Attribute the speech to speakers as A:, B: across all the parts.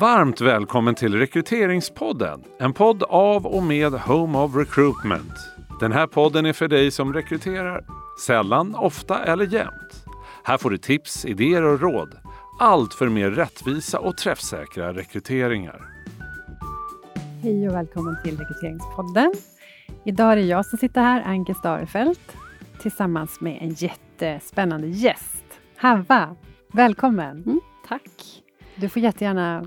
A: Varmt välkommen till Rekryteringspodden. En podd av och med Home of Recruitment. Den här podden är för dig som rekryterar sällan, ofta eller jämt. Här får du tips, idéer och råd. Allt för mer rättvisa och träffsäkra rekryteringar.
B: Hej och välkommen till Rekryteringspodden. Idag är det jag som sitter här, Anke Starefelt, tillsammans med en jättespännande gäst. Havva, välkommen!
C: Mm, tack!
B: Du får jättegärna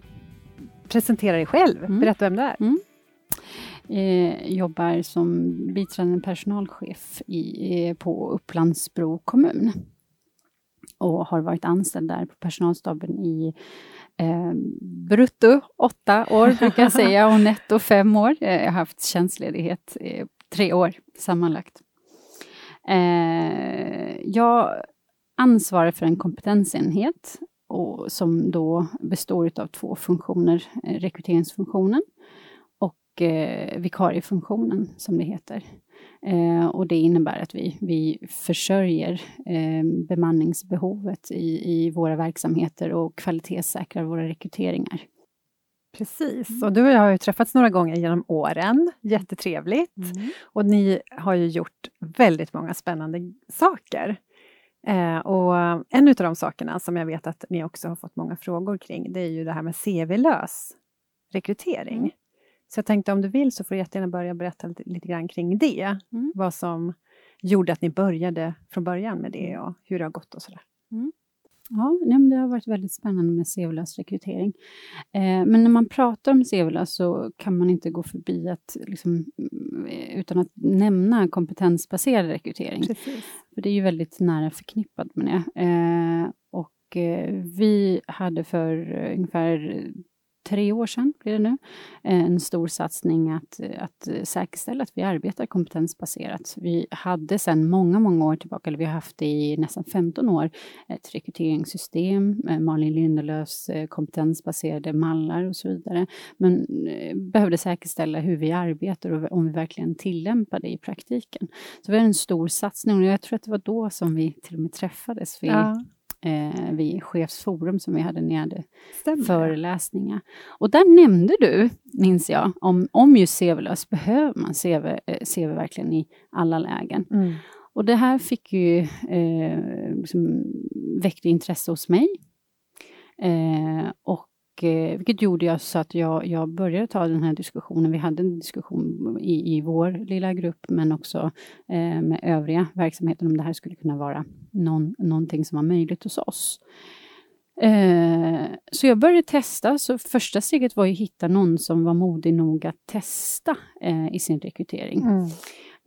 B: presentera dig själv. Mm. Berätta vem du är.
C: Mm. Eh, jobbar som biträdande personalchef i, eh, på Upplandsbro kommun. Och har varit anställd där på personalstaben i eh, brutto åtta år, brukar jag säga, och netto fem år. Eh, jag har haft tjänstledighet eh, tre år sammanlagt. Eh, jag ansvarar för en kompetensenhet och som då består av två funktioner, eh, rekryteringsfunktionen och eh, vikariefunktionen som det heter. Eh, och det innebär att vi, vi försörjer eh, bemanningsbehovet i, i våra verksamheter och kvalitetssäkrar våra rekryteringar.
B: Precis, mm. och du och jag har ju träffats några gånger genom åren, jättetrevligt. Mm. Och ni har ju gjort väldigt många spännande saker. Eh, och en av de sakerna som jag vet att ni också har fått många frågor kring, det är ju det här med CV-lös rekrytering. Mm. Så jag tänkte om du vill så får du jättegärna börja berätta lite, lite grann kring det. Mm. Vad som gjorde att ni började från början med det och hur det har gått och sådär. Mm.
C: Ja, det har varit väldigt spännande med CV-lös rekrytering. Eh, men när man pratar om CV-lös så kan man inte gå förbi att, liksom, eh, utan att nämna kompetensbaserad rekrytering.
B: Precis.
C: För det är ju väldigt nära förknippat med det. Eh, och eh, vi hade för ungefär tre år sedan, blir det nu, eh, en stor satsning att, eh, att säkerställa att vi arbetar kompetensbaserat. Vi hade sedan många, många år tillbaka, eller vi har haft det i nästan 15 år, ett rekryteringssystem, Malin Lindelöfs eh, kompetensbaserade mallar och så vidare. Men behövde säkerställa hur vi arbetar och om vi verkligen tillämpar det i praktiken. Så det var en stor satsning och jag tror att det var då som vi till och med träffades. För ja eh, vid chefsforum som vi hade när jag hade Stämmer. föreläsningar. Och där nämnde du, minns jag, om, om just CV-lös, behöver man CV, eh, CV verkligen i alla lägen? Mm. Och det här fick ju, eh, liksom, väckte intresse hos mig. Eh, och eh, vilket gjorde jag så att jag, jag började ta den här diskussionen. Vi hade en diskussion i, i vår lilla grupp, men också eh, med övriga verksamheter om det här skulle kunna vara någon, någonting som var möjligt hos oss. Eh, så jag började testa, så första steget var att hitta någon som var modig nog att testa eh, i sin rekrytering. Mm.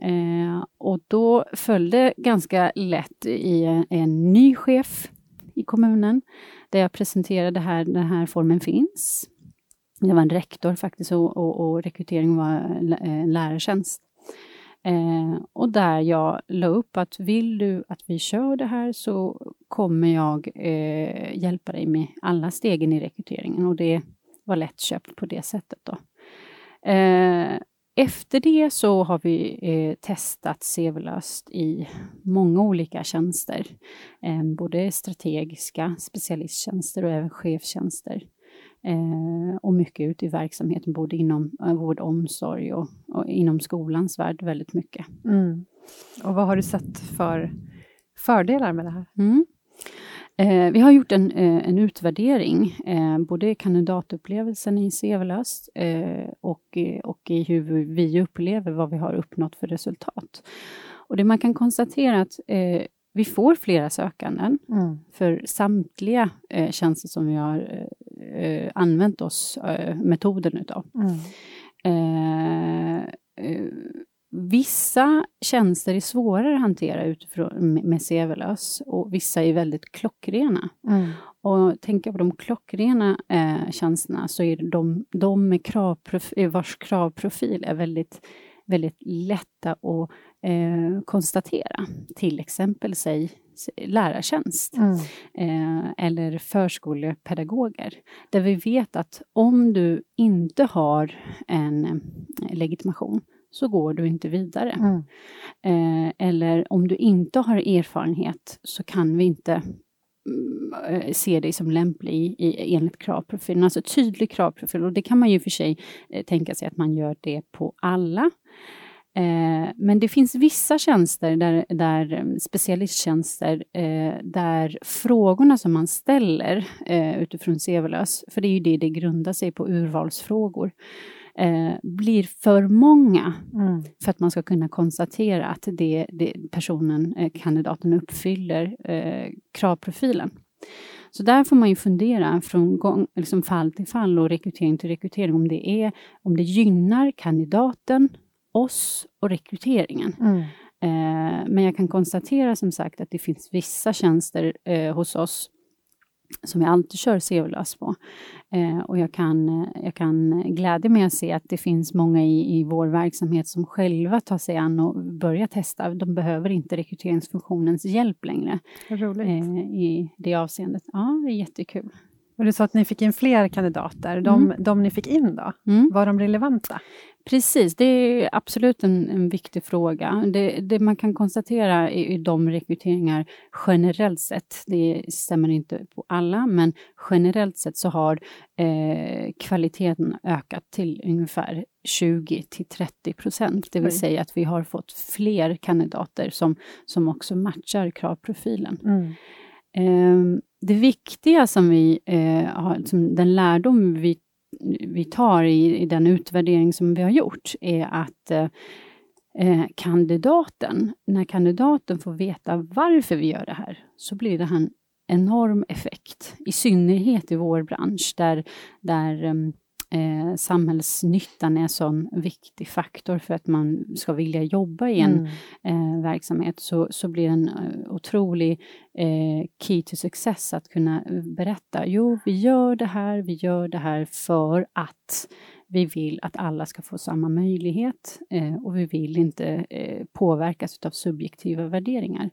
C: Eh, och då föll det ganska lätt i en, en ny chef i kommunen där jag presenterade här, den här formen finns. Det var en rektor faktiskt och, och, och rekrytering var en eh, lärartjänst. Eh, och där jag la upp att vill du att vi kör det här så kommer jag eh, hjälpa dig med alla stegen i rekryteringen och det var lättköpt på det sättet. Då. Eh, efter det så har vi eh, testat CV-löst i många olika tjänster. Eh, både strategiska specialisttjänster och även chefstjänster. Eh, och mycket ute i verksamheten, både inom eh, vård och omsorg och, och, inom skolans värld väldigt mycket.
B: Mm. Och vad har du sett för fördelar med det här?
C: Mm. Eh, vi har gjort en, eh, en utvärdering, eh, både kandidatupplevelsen i CV-löst eh, och, och i hur vi upplever vad vi har uppnått för resultat. Och det man kan konstatera att eh, vi får flera sökanden mm. för samtliga eh, tjänster som vi har eh, använt oss metoden utav. Mm. Vissa tjänster är svårare att hantera utifrån med CV-lös och vissa är väldigt klockrena. Mm. Och tänker på de klockrena eh, tjänsterna så är det de, de med kravprofil, vars kravprofil är väldigt, väldigt lätta att eh, konstatera. Till exempel säg lärartjänst mm. eh, eller förskolepedagoger. Där vi vet att om du inte har en eh, legitimation så går du inte vidare. Mm. Eh, eller om du inte har erfarenhet så kan vi inte eh, ser dig som lämplig i, i, enligt kravprofilen. Alltså tydlig kravprofil och det kan man ju för sig eh, tänka sig att man gör det på alla. Eh, men det finns vissa tjänster, där, där mm, specialisttjänster, eh, där frågorna som man ställer eh, utifrån CV-lös, för det är ju det det grundar sig på, urvalsfrågor, eh, blir för många mm. för att man ska kunna konstatera att det, det personen, eh, kandidaten uppfyller eh, kravprofilen. Så där får man ju fundera från gång, liksom fall till fall och rekrytering till rekrytering om det, är, om det gynnar kandidaten, oss och rekryteringen. Mm. Eh, men jag kan konstatera som sagt att det finns vissa tjänster eh, hos oss som jag alltid kör CV-lös på. Eh, och jag kan, eh, jag kan glädja mig att se att det finns många i, i vår verksamhet som själva tar sig an och börjar testa. De behöver inte rekryteringsfunktionens hjälp längre.
B: Eh,
C: I det avseendet. Ja, det är jättekul.
B: Och du sa att ni fick in fler kandidater. De, mm. de ni fick in då, mm. var de relevanta?
C: Precis, det är absolut en, en viktig fråga. Det, det, man kan konstatera i, i de rekryteringar generellt sett, det stämmer inte på alla, men generellt sett så har eh, kvaliteten ökat till ungefär 20 till 30 procent. Det vill Oj. säga att vi har fått fler kandidater som, som också matchar kravprofilen. Mm. Eh, det viktiga som vi eh, har, som den lärdom vi vi tar i, i, den utvärdering som vi har gjort är att eh, eh, kandidaten, när kandidaten får veta varför vi gör det här, så blir det en enorm effekt. I synnerhet i vår bransch där, där ehm, eh, samhällsnyttan är en sån viktig faktor för att man ska vilja jobba i en mm. eh, verksamhet, så, så blir det en uh, otrolig eh, key to success att kunna eh, berätta, jo, vi gör det här, vi gör det här för att vi vill att alla ska få samma möjlighet eh, och vi vill inte eh, påverkas av subjektiva värderingar.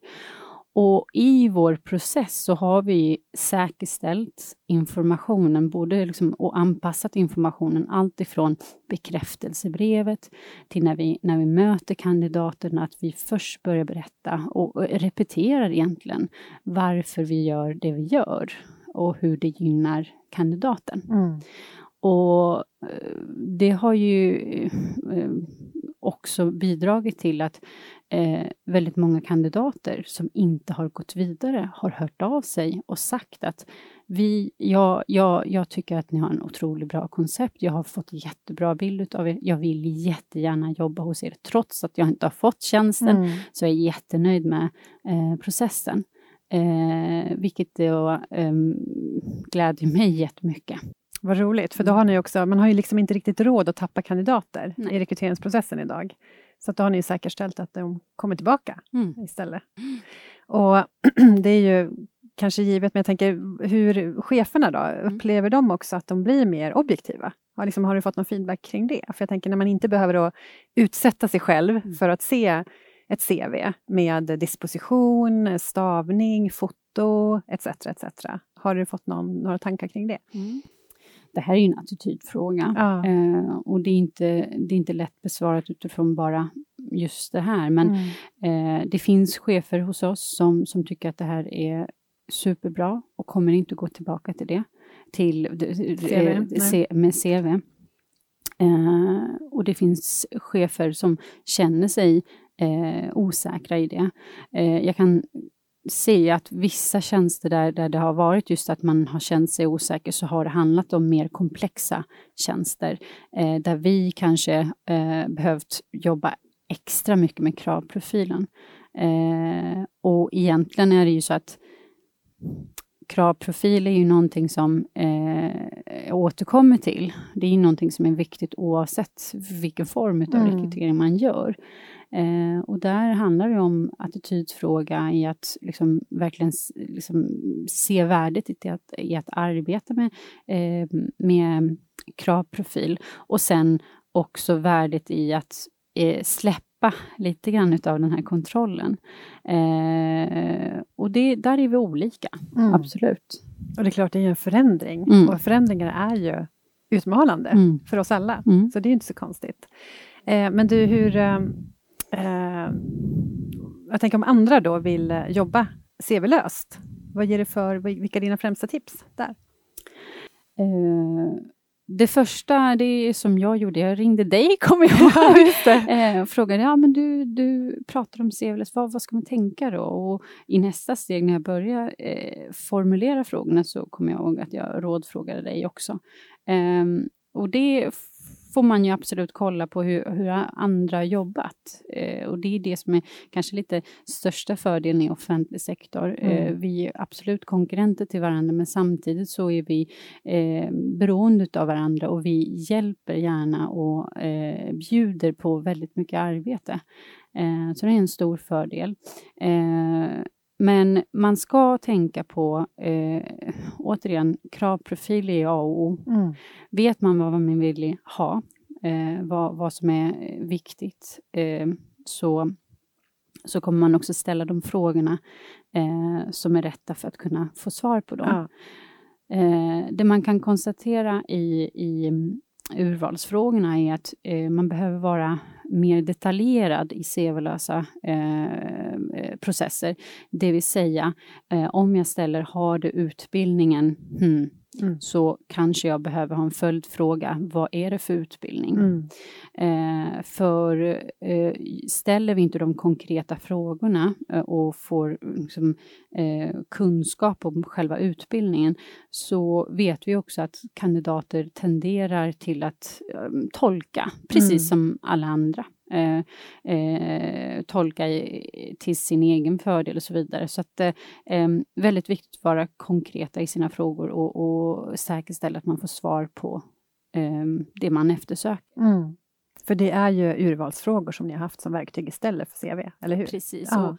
C: Och i vår process så har vi säkerställt informationen, både liksom, och anpassat informationen allt ifrån bekräftelsebrevet till när vi, när vi möter kandidaterna, att vi först börjar berätta och, och repeterar egentligen varför vi gör det vi gör och hur det gynnar kandidaten. Mm. Och eh, det har ju eh, också bidragit till att eh, väldigt många kandidater som inte har gått vidare har hört av sig och sagt att vi, ja, ja, jag tycker att ni har en otroligt bra koncept. Jag har fått jättebra bild av er. Jag vill jättegärna jobba hos er. Trots att jag inte har fått tjänsten mm. så är jag jättenöjd med eh, processen. Eh, vilket då eh, glädjer mig jättemycket.
B: Vad roligt, för då har ni också, man har ju liksom inte riktigt råd att tappa kandidater Nej. i rekryteringsprocessen idag. Så då har ni säkerställt att de kommer tillbaka mm. istället. Och det är ju kanske givet, men jag tänker hur cheferna då, mm. upplever de också att de blir mer objektiva? Har, liksom, har du fått någon feedback kring det? För jag tänker när man inte behöver då utsätta sig själv mm. för att se ett CV med disposition, stavning, foto etc. etc. Har du fått någon, några tankar kring det? Mm
C: det här är ju en attitydfråga. Ja. Eh, och det är, inte, det är inte lätt besvarat utifrån bara just det här. Men mm. eh, det finns chefer hos oss som, som tycker att det här är superbra och kommer inte gå tillbaka till det. Till, CV, eh, med CV. Eh, och det finns chefer som känner sig eh, osäkra i det. Eh, jag kan se att vissa tjänster där, där det har varit just att man har känt sig osäker så har det handlat om mer komplexa tjänster eh, där vi kanske eh, behövt jobba extra mycket med kravprofilen. Eh, och egentligen är det ju så att kravprofil är ju någonting som eh, återkommer till. Det är ju någonting som är viktigt oavsett vilken form av mm. rekrytering man gör. Eh, och där handlar det om attitydsfråga i att liksom verkligen liksom se värdet i att, i att arbeta med, eh, med kravprofil och sen också värdet i att eh, släppa lite grann av den här kontrollen. Eh, och det, där är vi olika, mm. absolut.
B: Och det är klart, det är en förändring. Mm. Och förändringar är ju utmanande mm. för oss alla, mm. så det är inte så konstigt. Eh, men du, hur eh, jag tänker om andra då vill eh, jobba CV-löst, vad ger det för, vilka är dina främsta tips där?
C: Eh, det första, det som jag gjorde, jag ringde dig, kommer jag ihåg, eh, och frågade, ja men du, du pratar om serverless, vad, vad ska man tänka då? Och i nästa steg när jag började eh, formulera frågorna så kommer jag ihåg att jag rådfrågade dig också. Eh, och det får man ju absolut kolla på hur, hur andra har jobbat. Eh, och det är det som är kanske lite största fördelen i offentlig sektor. Eh, mm. Eh, vi är absolut konkurrenter till varandra, men samtidigt så är vi eh, beroende av varandra och vi hjälper gärna och eh, bjuder på väldigt mycket arbete. Eh, så det är en stor fördel. Men man ska tänka på, eh, återigen, kravprofil är A och O. Mm. Vet man vad man vill ha, eh, vad, vad som är viktigt, eh, så, så kommer man också ställa de frågorna eh, som är rätta för att kunna få svar på dem. Ja. Eh, det man kan konstatera i, i urvalsfrågorna är att eh, man behöver vara mer detaljerad i CV-lösa eh, eh, processer. Det vill säga, eh, om jag ställer har du utbildningen? Hmm, Mm. så kanske jag behöver ha en följdfråga. Vad är det för utbildning? Mm. Eh, för eh, ställer vi inte de konkreta frågorna eh, och får liksom, eh, kunskap om själva utbildningen så vet vi också att kandidater tenderar till att eh, tolka, precis mm. som alla andra. Eh, eh, tolka i, till sin egen fördel och så vidare. Så att eh, väldigt viktigt att vara konkreta i sina frågor och, och säkerställa att man får svar på det man eftersöker. Mm.
B: För det är ju urvalsfrågor som ni har haft som verktyg istället för CV, eller hur?
C: Precis. Ja.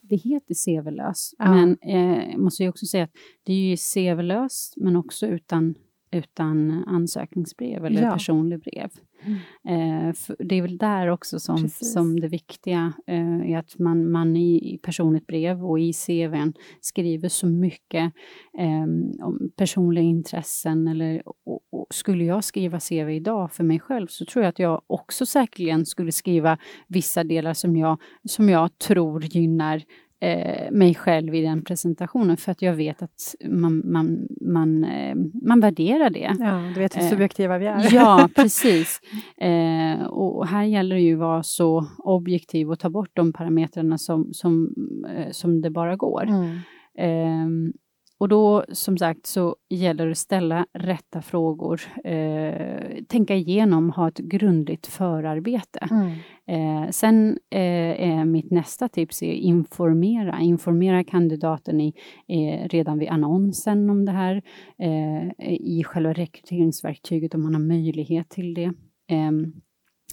C: det heter CV-lös, ja. men eh, måste jag också säga att det är ju CV-löst, men också utan utan ansökningsbrev eller ja. personlig brev. Mm. Eh, det är väl där också som, som det viktiga eh, är att man, man i, i personligt brev och i CVn skriver så mycket eh, om personliga intressen eller och, och skulle jag skriva CV idag för mig själv så tror jag att jag också säkerligen skulle skriva vissa delar som jag, som jag tror gynnar eh, mig själv i den presentationen för att jag vet att man, man, man, eh, man värderar det.
B: Ja, du vet hur eh, subjektiva vi är.
C: ja, precis. Eh, och här gäller det ju att vara så objektiv och ta bort de parametrarna som, som, eh, som det bara går. Mm. Och då som sagt så gäller det att ställa rätta frågor, eh, tänka igenom, ha ett grundligt förarbete. Mm. Eh, sen eh, är mitt nästa tips är informera, informera kandidaten i, eh, redan vid annonsen om det här, eh, i själva rekryteringsverktyget om man har möjlighet till det ehm,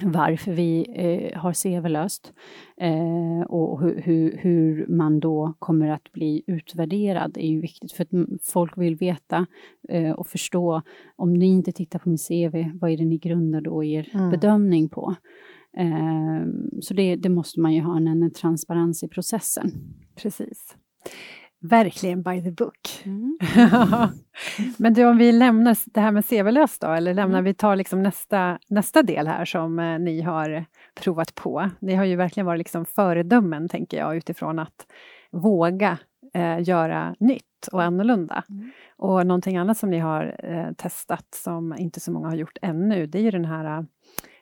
C: varför vi eh, har CV-löst eh, och hur, hur, hur, man då kommer att bli utvärderad är ju viktigt för att folk vill veta eh, och förstå om ni inte tittar på min CV, vad är det ni grundar då er mm. bedömning på? Eh, så det, det, måste man ju ha en, en transparens i processen.
B: Precis verkligen by the book. Mm. Men du, om vi lämnar det här med CV-löst då, eller lämnar mm. vi tar liksom nästa, nästa del här som eh, ni har provat på. Ni har ju verkligen varit liksom föredömen, tänker jag, utifrån att våga eh, göra nytt och annorlunda. Mm. Och någonting annat som ni har eh, testat som inte så många har gjort ännu, det är ju den här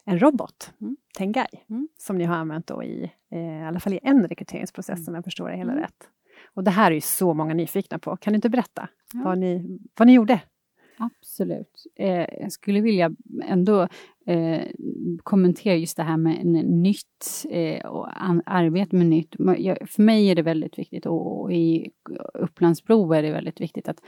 B: en robot, mm. Tengai, mm. som ni har använt då i, eh, i alla fall i en rekryteringsprocess, mm. om jag förstår det hela mm. rätt. Och det här är ju så många nyfikna på. Kan du inte berätta ja. vad, ni, vad ni gjorde?
C: Absolut. Eh, jag skulle vilja ändå eh, kommentera just det här med nytt eh, och arbete med nytt. För mig är det väldigt viktigt och, i Upplandsbro är det väldigt viktigt att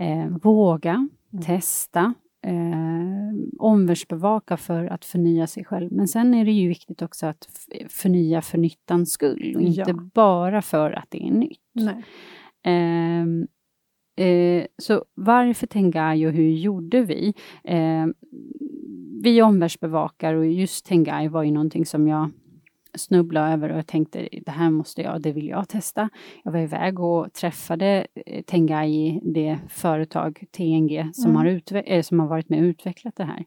C: eh, våga mm. testa, eh, omvärldsbevaka för att förnya sig själv. Men sen är det ju viktigt också att förnya för nyttans skull och inte ja. bara för att det är nytt. Eh, eh, så varför Tengai och hur gjorde vi? Eh, vi omvärldsbevakar och just Tengai var ju någonting som jag snubbla över och jag tänkte det här måste jag, det vill jag testa. Jag var iväg och träffade eh, Tengai, det företag TNG som, mm. har, utve- äh, som har varit med och utvecklat det här.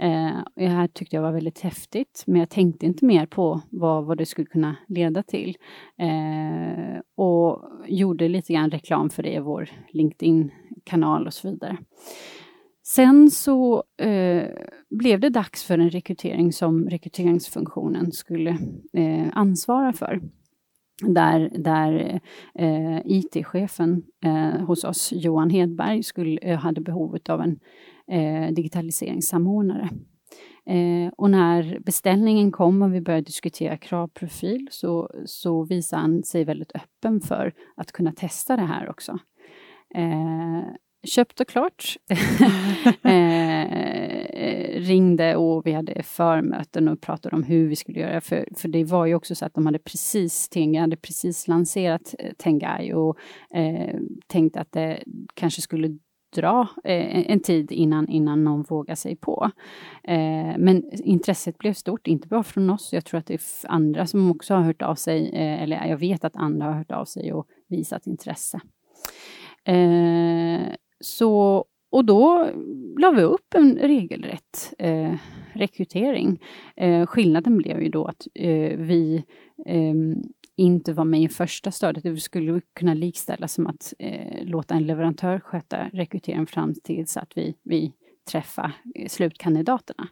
C: Eh, det här tyckte jag var väldigt häftigt, men jag tänkte inte mer på vad, vad det skulle kunna leda till. Eh, och gjorde lite grann reklam för det i vår LinkedIn-kanal och så vidare. Sen så eh, blev det dags för en rekrytering som rekryteringsfunktionen skulle eh, ansvara för. Där, där eh, IT-chefen eh, hos oss, Johan Hedberg, skulle, eh, hade behov av en eh, digitaliseringssamordnare. Eh, och när beställningen kom och vi började diskutera kravprofil så, så visade han sig väldigt öppen för att kunna testa det här också eh, köpt och klart. eh, ringde och vi hade förmöten och pratade om hur vi skulle göra. För, för det var ju också så att de hade precis, Tenga hade precis lanserat eh, Tengai och eh, tänkte att det kanske skulle dra eh, en tid innan, innan någon vågar sig på. Eh, men intresset blev stort, inte bara från oss. Jag tror att det är andra som också har hört av sig, eh, eller jag vet att andra har hört av sig och visat intresse. Så, och då la vi upp en regelrätt eh, rekrytering. Eh, skillnaden blev ju då att eh, vi eh, inte var med i första stödet. Det skulle kunna likställas som att eh, låta en leverantör sköta rekryteringen fram tills att vi, vi träffa eh, slutkandidaterna.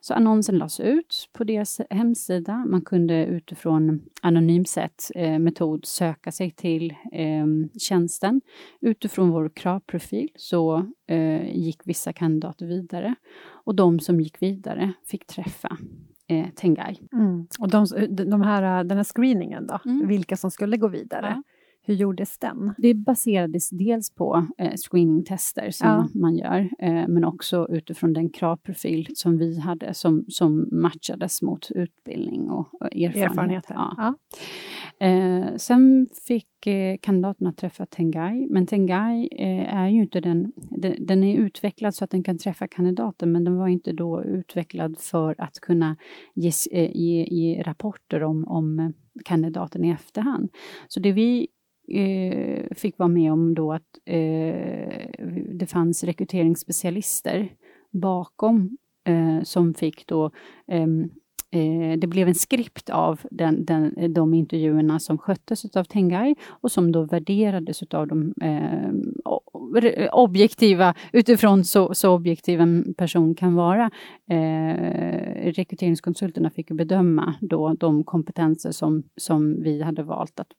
C: Så annonsen lades ut på deras hemsida. Man kunde utifrån anonymsätt eh, metod söka sig till eh, tjänsten. Utifrån vår kravprofil så eh, gick vissa kandidater vidare och de som gick vidare fick träffa eh, Tengai.
B: Mm. Och de, de här, den här screeningen då, mm. vilka som skulle gå vidare? Ja. Hur gjordes den?
C: Det baserades dels på eh, screeningtester som ja. man gör, eh, men också utifrån den kravprofil som vi hade som, som matchades mot utbildning och, och erfarenhet. Erfarenheter. Ja. Ja. Eh, sen fick eh, kandidaterna träffa Tengai, men Tengai eh, är ju inte den, den, den... är utvecklad så att den kan träffa kandidaten, men den var inte då utvecklad för att kunna ge, eh, ge, ge rapporter om, om kandidaten i efterhand. Så det vi eh, fick vara med om då att eh, det fanns rekryteringsspecialister bakom eh, som fick då ehm, eh, det blev en skript av den, den, de intervjuerna som sköttes av Tengai och som då värderades av de eh, objektiva, utifrån så, så objektiv en person kan vara. Eh, rekryteringskonsulterna fick bedöma då de kompetenser som, som vi hade valt att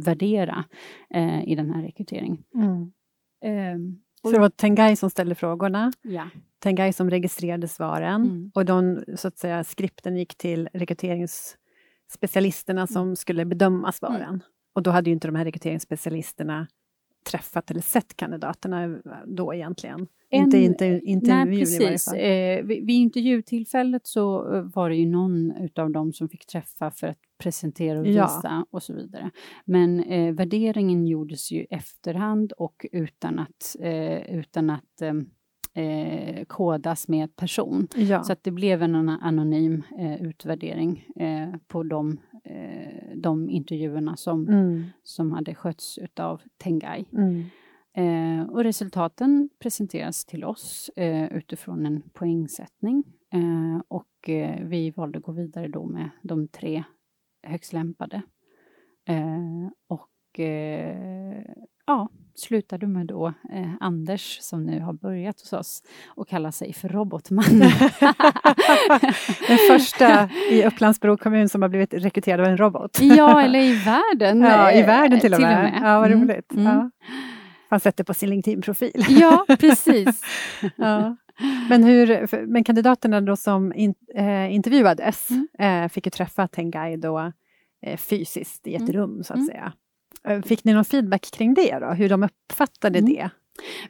C: värdera eh, i den här rekryteringen. Mm.
B: Eh, så det var Tengai som ställde frågorna,
C: ja.
B: Tengai som registrerade svaren mm. och de, så att säga, skripten gick till rekryteringsspecialisterna som mm. skulle bedöma svaren. Mm. Och då hade ju inte de här rekryteringsspecialisterna träffat eller sett kandidaterna då egentligen. En, inte, inte intervjun nej, precis. i varje fall.
C: Eh, vid, vid intervjutillfället så eh, var det ju någon utav dem som fick träffa för att presentera och visa ja. och så vidare. Men eh, värderingen gjordes ju efterhand och utan att, eh, utan att eh, kodas med person. Ja. Så att det blev en anonym eh, utvärdering eh, på de, eh, de intervjuerna som, mm. som hade skötts utav Tengai. Mm. Eh, och resultaten presenteras till oss eh, utifrån en poängsättning och vi valde att gå vidare då med de tre högst lämpade. och ja, slutade med då eh, Anders som nu har börjat hos oss och kallar sig för Robotmannen.
B: Den första i Upplandsbro kommun som har blivit rekryterad av en robot.
C: ja, eller i världen.
B: Ja, i världen till och med. Till och med. Ja, vad mm. roligt. Mm. Ja. Han sätter på sin LinkedIn-profil.
C: ja, precis.
B: ja. Men, hur, men kandidaterna då som in, eh, intervjuades mm. eh, fick ju träffa Tengai då eh, fysiskt i ett mm. rum så att mm. säga. Eh, fick ni någon feedback kring det då, hur de uppfattade mm. det?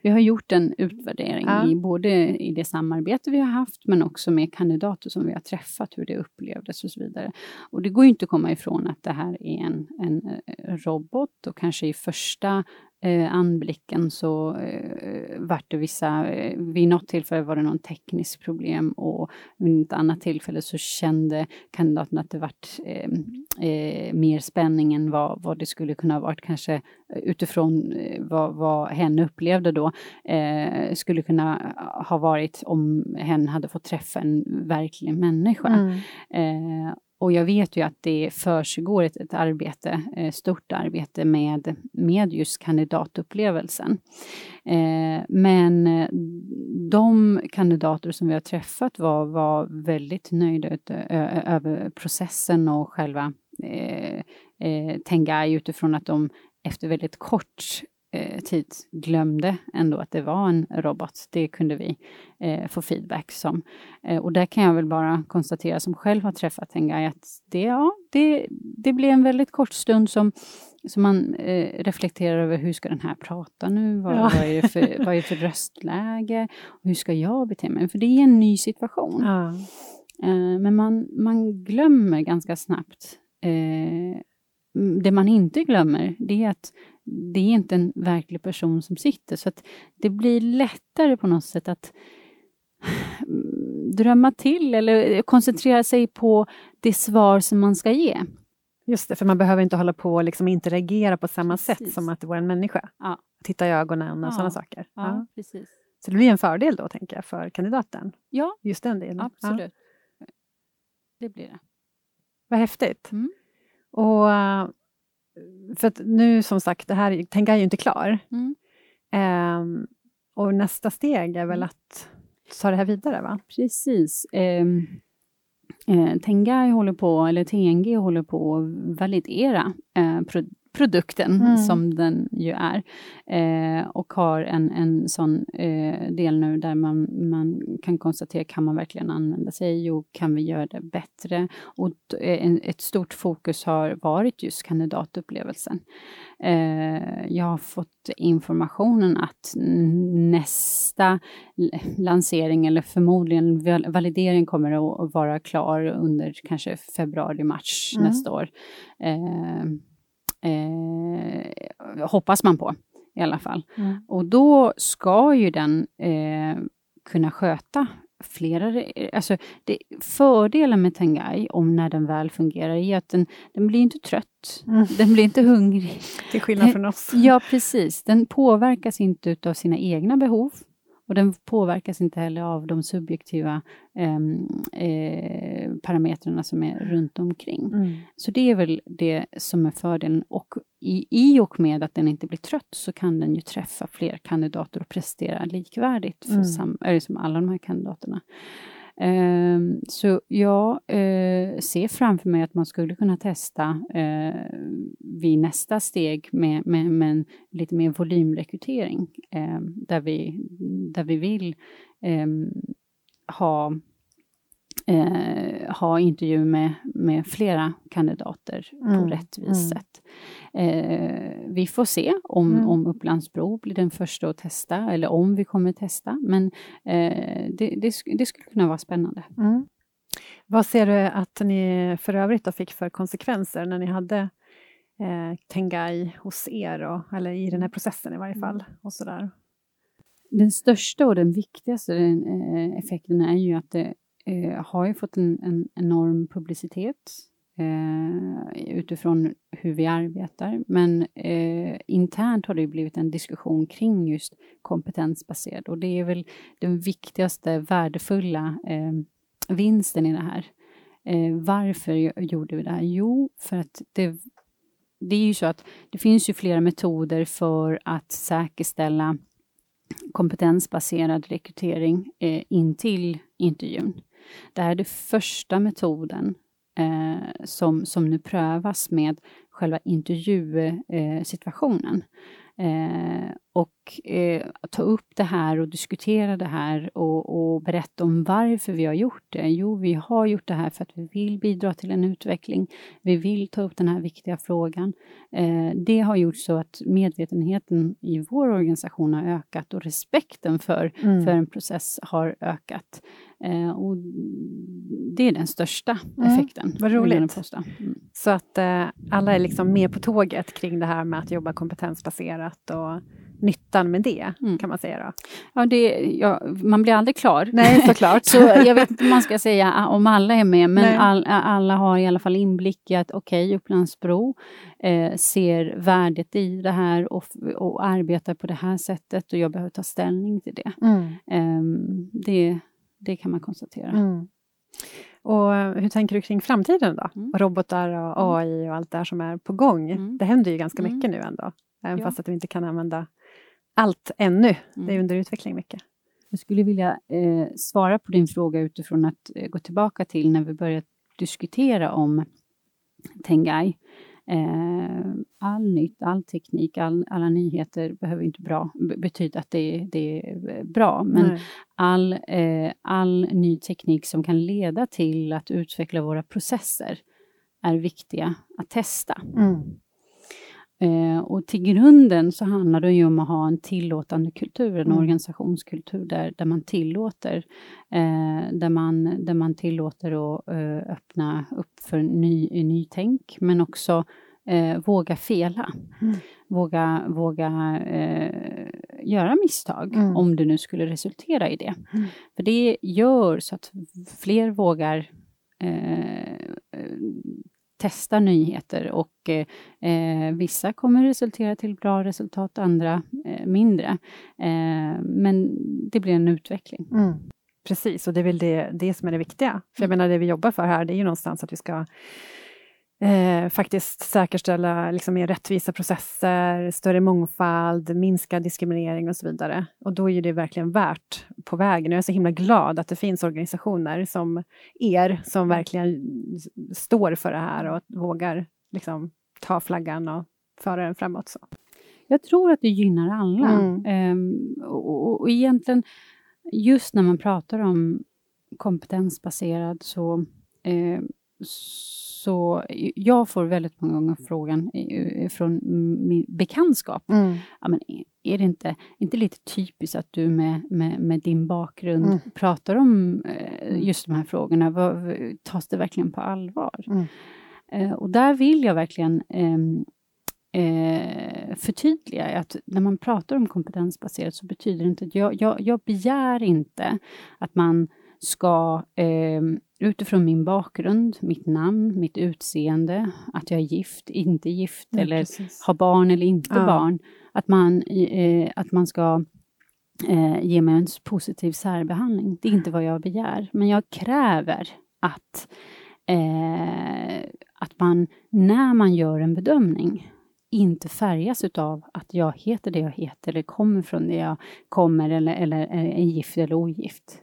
C: Vi har gjort en utvärdering ja. i både i det samarbete vi har haft men också med kandidater som vi har träffat, hur det upplevdes och så vidare. Och det går ju inte att komma ifrån att det här är en, en, eh, robot och kanske i första eh, anblicken så eh, vart det vissa, eh, vid något tillfälle var det någon teknisk problem och vid ett annat tillfälle så kände kandidaten att det vart eh, eh, mer spänning än vad, vad det skulle kunna ha varit kanske utifrån eh, vad, vad hen upplevde då eh, skulle kunna ha varit om hen hade fått träffa en verklig människa. Mm. Och jag vet ju att det försiggår ett, ett arbete, ett stort arbete med, med just kandidatupplevelsen. Eh, men eh, de kandidater som vi har träffat var, var väldigt nöjda över processen och själva eh, eh, Tengai utifrån att de efter väldigt kort eh, tid glömde ändå att det var en robot. Det kunde vi eh, få feedback som. Eh, och där kan jag väl bara konstatera som själv har träffat en guy att det, ja, det, det blev en väldigt kort stund som som man eh, reflekterar över hur ska den här prata nu? Vad, ja. vad, är, det för, vad är det för röstläge? hur ska jag bete mig? För det är en ny situation. Ja. Eh, men man, man glömmer ganska snabbt eh, det man inte glömmer, det är att det är inte en verklig person som sitter. Så att det blir lättare på något sätt att drömma till eller koncentrera sig på det svar som man ska ge.
B: Just det, för man behöver inte hålla på och liksom interagera på samma precis. sätt som att det vore en människa. Ja. Titta i ögonen och ja. sådana saker.
C: Ja, ja, precis.
B: Så det blir en fördel då, tänker jag, för kandidaten?
C: Ja,
B: Just den delen.
C: absolut. Det blir det.
B: Vad häftigt. Mm. Och för att nu som sagt, det här, Tenga är ju inte klar. Mm. Um, och nästa steg är väl mm. att ta det här vidare, va?
C: Precis. Um, eh, Tengai håller på, eller TNG håller på att validera eh, produkten mm. som den ju är. Eh, och har en, en sån eh, del nu där man, man kan konstatera, kan man verkligen använda sig? Jo, kan vi göra det bättre? Och eh, en, ett stort fokus har varit just kandidatupplevelsen. Eh, jag har fått informationen att nästa lansering, eller förmodligen validering, kommer att vara klar under kanske februari-mars mm. nästa år. Eh, eh, hoppas man på i alla fall. Mm. Och då ska ju den eh, kunna sköta flera... Alltså det, fördelen med Tengai, om när den väl fungerar, är att den, den blir inte trött. Mm. Den blir inte hungrig.
B: Till skillnad från oss.
C: Ja, precis. Den påverkas inte av sina egna behov. Och den påverkas inte heller av de subjektiva ehm, eh, parametrarna som är runt omkring. Mm. Så det är väl det som är fördelen. Och i, i och med att den inte blir trött så kan den ju träffa fler kandidater och prestera likvärdigt för mm. sam, eller som alla de här kandidaterna. Ehm, så jag uh, ser framför mig att man skulle kunna testa uh, vid nästa steg med, med, med lite mer volymrekrytering uh, där, vi, där vi vill ha eh, ha intervju med, med flera kandidater mm. på rättvist mm. sätt. Eh, vi får se om, mm. om Upplandsbro blir den första att testa, eller om vi kommer testa, men eh, det, det, det, skulle kunna vara spännande.
B: Mm. Vad ser du att ni för övrigt fick för konsekvenser när ni hade eh, Tengai hos er, och, eller i den här processen i varje fall? Mm. Och sådär?
C: Den största och den viktigaste eh, effekten är ju att det eh, har ju fått en, en enorm publicitet eh, utifrån hur vi arbetar. Men eh, internt har det blivit en diskussion kring just kompetensbaserad och det är väl den viktigaste värdefulla eh, vinsten i det här. Eh, varför gjorde vi det här? Jo, för att det, det är ju så att det finns ju flera metoder för att säkerställa kompetensbaserad rekrytering eh, in till intervjun. Det här är den första metoden eh, som, som nu prövas med själva intervjusituationen. Eh, och eh, ta upp det här och diskutera det här och, och, berätta om varför vi har gjort det. Jo, vi har gjort det här för att vi vill bidra till en utveckling. Vi vill ta upp den här viktiga frågan. Eh, det har gjort så att medvetenheten i vår organisation har ökat och respekten för, mm. för en process har ökat. Eh, och det är den största
B: Mm,
C: effekten.
B: vad roligt.
C: Mm.
B: Så att eh, alla är liksom med på tåget kring det här med att jobba kompetensbaserat och nyttan med det,
C: Mm.
B: kan man säga då.
C: Ja, det, ja, man blir aldrig klar.
B: Nej, såklart.
C: Så jag vet inte om man ska säga om alla är med, men all, alla har i alla fall inblick i att okej, okay, Upplandsbro eh, ser värdet i det här och, och arbetar på det här sättet och jag behöver ta ställning till det.
B: Mm.
C: Ehm, det, det kan man konstatera.
B: Mm. Och eh, hur tänker du kring framtiden då?
C: Mm.
B: Robotar och
C: Mm.
B: AI och allt det här som är på gång.
C: Mm.
B: Det händer ju ganska
C: Mm.
B: mycket nu ändå. Även
C: Ja.
B: fast att vi inte kan använda allt ännu. Det är
C: Mm.
B: under utveckling mycket.
C: Jag skulle vilja eh, svara på din fråga utifrån att eh, gå tillbaka till när vi började diskutera om Tengai. Eh, all nytt, all teknik, all, alla nyheter behöver inte bra, be- betyda att det, det är eh, bra. Men
B: Nej.
C: all, eh, all ny teknik som kan leda till att utveckla våra processer är viktiga att testa.
B: Mm.
C: Eh, och till grunden så handlar det ju om att ha en tillåtande kultur, en
B: Mm.
C: organisationskultur där, där man tillåter, eh, där, man, där man tillåter att eh, öppna upp för ny, nytänk, men också eh, våga fela.
B: Mm.
C: Våga, våga eh, göra misstag,
B: Mm.
C: om det nu skulle resultera i det.
B: Mm.
C: För det gör så att fler vågar eh, testa nyheter och eh, eh, vissa kommer resultera till bra resultat, andra eh, mindre. Eh, men det blir en utveckling.
B: Mm. Precis, och det är väl det, det som är det viktiga. För jag
C: Mm.
B: menar, det vi jobbar för här, det är ju någonstans att vi ska eh, faktiskt säkerställa liksom, mer rättvisa processer, större mångfald, minska diskriminering och så vidare. Och då är det verkligen värt på vägen. Jag är så himla glad att det finns organisationer som er, som verkligen står för det här och vågar liksom, ta flaggan och föra den framåt. Så.
C: Jag tror att det gynnar alla.
B: Mm.
C: Ehm, och, och, och egentligen, just när man pratar om kompetensbaserad så, eh, så jag får väldigt många gånger frågan från min bekantskap. Ja, men är- det inte, inte lite typiskt att du med, med, med din bakgrund
B: Mm.
C: pratar om eh, just de här frågorna? Tas det verkligen på allvar?
B: Mm.
C: Eh, och där vill jag verkligen ehm, eh, förtydliga att när man pratar om kompetensbaserat så betyder det inte att jag, jag, jag begär inte att man ska eh, utifrån min bakgrund, mitt namn, mitt utseende, att jag är gift, inte gift
B: Ja,
C: eller
B: precis.
C: har barn eller inte
B: Ja.
C: barn, att man, eh, att man ska eh, ge mig en positiv särbehandling. Det är inte vad jag begär, men jag kräver att, eh, att man, när man gör en bedömning, inte färgas utav att jag heter det jag heter, eller kommer från det jag kommer, eller, eller är gift eller ogift.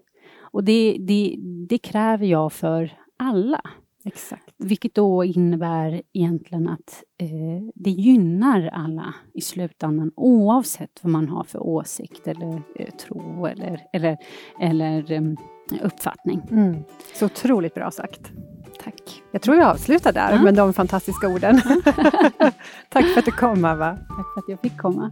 C: Och det, det, det kräver jag för alla.
B: Exakt.
C: Vilket då innebär egentligen att eh, det gynnar alla i slutändan oavsett vad man har för åsikt eller eh, tro eller, eller, eller eh, uppfattning.
B: Mm. Så otroligt bra sagt.
C: Tack.
B: Jag tror jag avslutar där
C: Ja.
B: med de fantastiska orden. Tack för att du kom, Ava.
C: Tack för att jag fick komma.